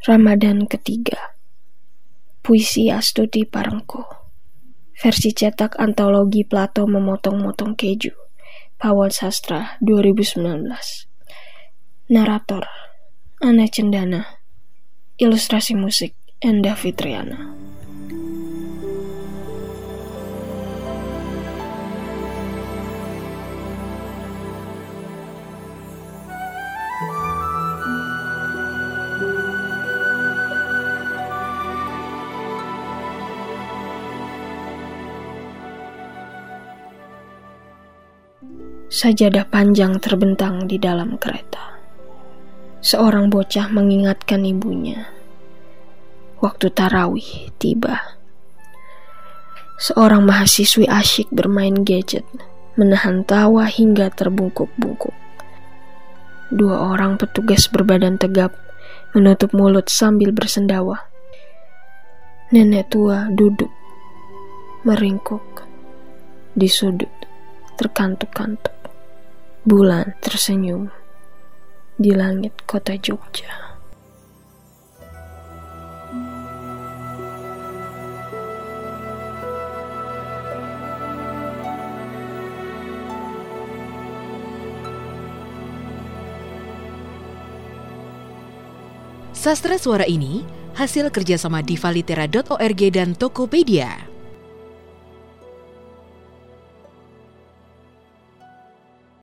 Ramadan ketiga. Puisi Astuti Parengko Versi cetak antologi Plato memotong-motong keju Pawal Sastra 2019 Narator Ana Cendana. Ilustrasi musik Enda Fitriana Sajadah panjang terbentang di dalam kereta. Seorang bocah mengingatkan ibunya. Waktu tarawih tiba. Seorang mahasiswi asyik bermain gadget, menahan tawa hingga terbungkuk-bungkuk. Dua orang petugas berbadan tegap menutup mulut sambil bersendawa. Nenek tua duduk, meringkuk di sudut, terkantuk-kantuk. Bulan tersenyum di langit kota Jogja. Sastra suara ini hasil kerjasama divalitera.org dan Tokopedia.